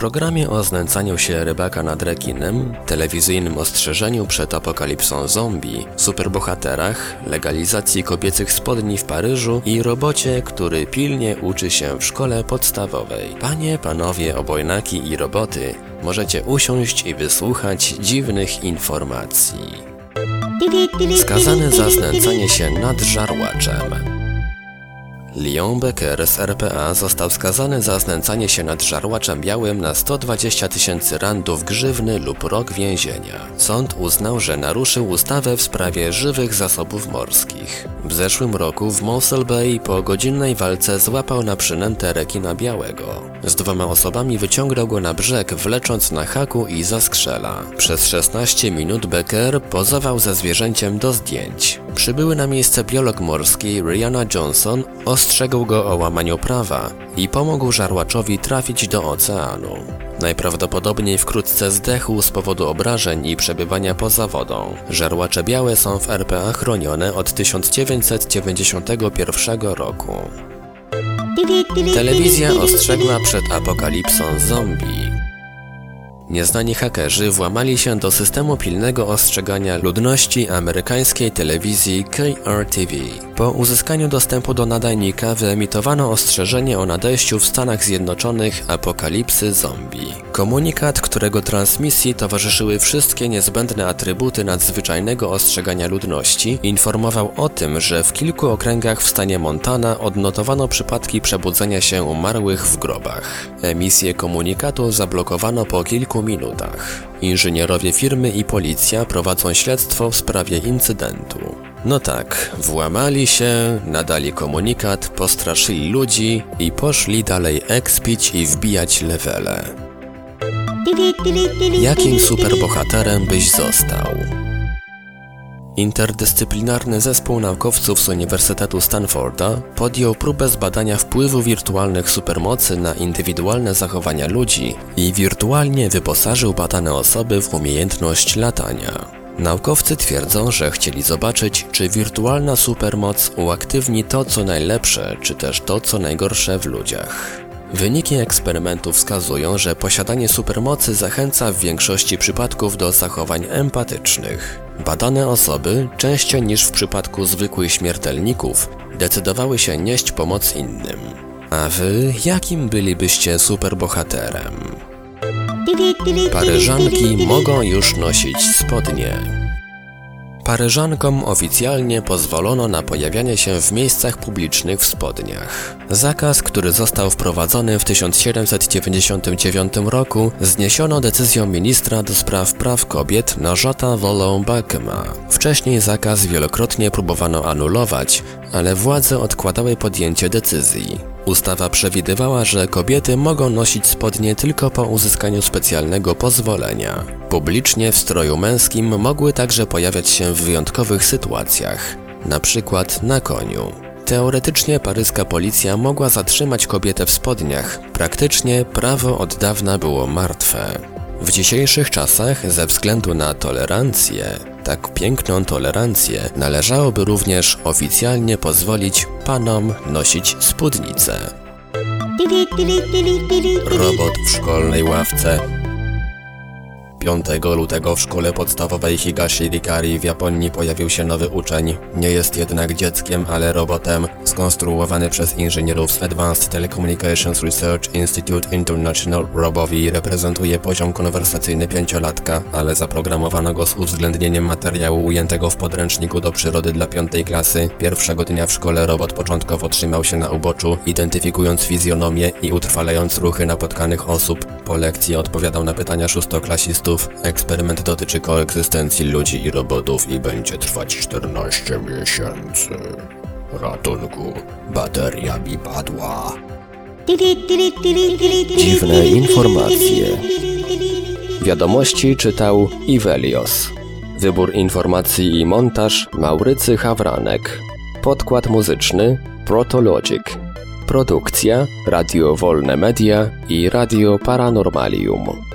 Programie o znęcaniu się rybaka nad rekinem, telewizyjnym ostrzeżeniu przed apokalipsą zombie, superbohaterach, legalizacji kobiecych spodni w Paryżu i robocie, który pilnie uczy się w szkole podstawowej. Panie, panowie, obojnaki i roboty, możecie usiąść i wysłuchać dziwnych informacji. Skazany za znęcanie się nad żarłaczem. Leon Becker z RPA został skazany za znęcanie się nad żarłaczem białym na 120 tysięcy randów grzywny lub rok więzienia. Sąd uznał, że naruszył ustawę w sprawie żywych zasobów morskich. W zeszłym roku w Mossel Bay po godzinnej walce złapał na przynętę rekina białego. Z dwoma osobami wyciągnął go na brzeg, wlecząc na haku i zaskrzela. Przez 16 minut Becker pozował ze zwierzęciem do zdjęć. Przybyły na miejsce biolog morski Rihanna Johnson ostrzegł go o łamaniu prawa i pomógł żarłaczowi trafić do oceanu. Najprawdopodobniej wkrótce zdechł z powodu obrażeń i przebywania poza wodą. Żarłacze białe są w RPA chronione od 1991 roku. Telewizja ostrzegła przed apokalipsą zombie. Nieznani hakerzy włamali się do systemu pilnego ostrzegania ludności amerykańskiej telewizji KRTV. Po uzyskaniu dostępu do nadajnika wyemitowano ostrzeżenie o nadejściu w Stanach Zjednoczonych apokalipsy zombie. Komunikat, którego transmisji towarzyszyły wszystkie niezbędne atrybuty nadzwyczajnego ostrzegania ludności, informował o tym, że w kilku okręgach w stanie Montana odnotowano przypadki przebudzenia się umarłych w grobach. Emisję komunikatu zablokowano po kilku minutach. Inżynierowie firmy i policja prowadzą śledztwo w sprawie incydentu. No tak, włamali się, nadali komunikat, postraszyli ludzi i poszli dalej ekspić i wbijać levele. Jakim superbohaterem byś został? Interdyscyplinarny zespół naukowców z Uniwersytetu Stanforda podjął próbę zbadania wpływu wirtualnych supermocy na indywidualne zachowania ludzi i wirtualnie wyposażył badane osoby w umiejętność latania. Naukowcy twierdzą, że chcieli zobaczyć, czy wirtualna supermoc uaktywni to, co najlepsze, czy też to, co najgorsze w ludziach. Wyniki eksperymentu wskazują, że posiadanie supermocy zachęca w większości przypadków do zachowań empatycznych. Badane osoby, częściej niż w przypadku zwykłych śmiertelników, decydowały się nieść pomoc innym. A wy, jakim bylibyście superbohaterem? Paryżanki mogą już nosić spodnie. Paryżankom oficjalnie pozwolono na pojawianie się w miejscach publicznych w spodniach. Zakaz, który został wprowadzony w 1799 roku, zniesiono decyzją ministra do spraw praw kobiet Najata Wolą Bakema. Wcześniej zakaz wielokrotnie próbowano anulować, ale władze odkładały podjęcie decyzji. Ustawa przewidywała, że kobiety mogą nosić spodnie tylko po uzyskaniu specjalnego pozwolenia. Publicznie w stroju męskim mogły także pojawiać się w wyjątkowych sytuacjach, na przykład na koniu. Teoretycznie paryska policja mogła zatrzymać kobietę w spodniach, praktycznie prawo od dawna było martwe. W dzisiejszych czasach, ze względu na tolerancję, tak piękną tolerancję, należałoby również oficjalnie pozwolić panom nosić spódnicę. Robot w szkolnej ławce 5 lutego w szkole podstawowej Higashi Rikari w Japonii pojawił się nowy uczeń. Nie jest jednak dzieckiem, ale robotem. Skonstruowany przez inżynierów z Advanced Telecommunications Research Institute International, Robowi reprezentuje poziom konwersacyjny pięciolatka, ale zaprogramowano go z uwzględnieniem materiału ujętego w podręczniku do przyrody dla piątej klasy. Pierwszego dnia w szkole robot początkowo trzymał się na uboczu, identyfikując fizjonomię i utrwalając ruchy napotkanych osób. Po lekcji odpowiadał na pytania szóstoklasistów. Eksperyment dotyczy koegzystencji ludzi i robotów i będzie trwać 14 miesięcy. Ratunku, bateria mi padła. Dziwne informacje. Wiadomości czytał Ivelios. Wybór informacji i montaż Maurycy Hawranek. Podkład muzyczny Protologic. Produkcja Radio Wolne Media i Radio Paranormalium.